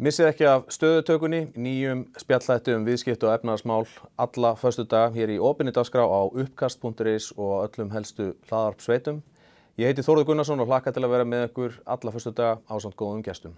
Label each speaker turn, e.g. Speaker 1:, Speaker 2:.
Speaker 1: Missið ekki af stöðutökunni, nýjum spjallættu um viðskipt og efnarsmál alla förstu dag hér í opinni dagskrá á uppkast.is og öllum helstu hlaðarp sveitum. Ég heiti Þórður Gunnarsson og hlakka til að vera með ykkur alla förstu dag á samt góðum gestum.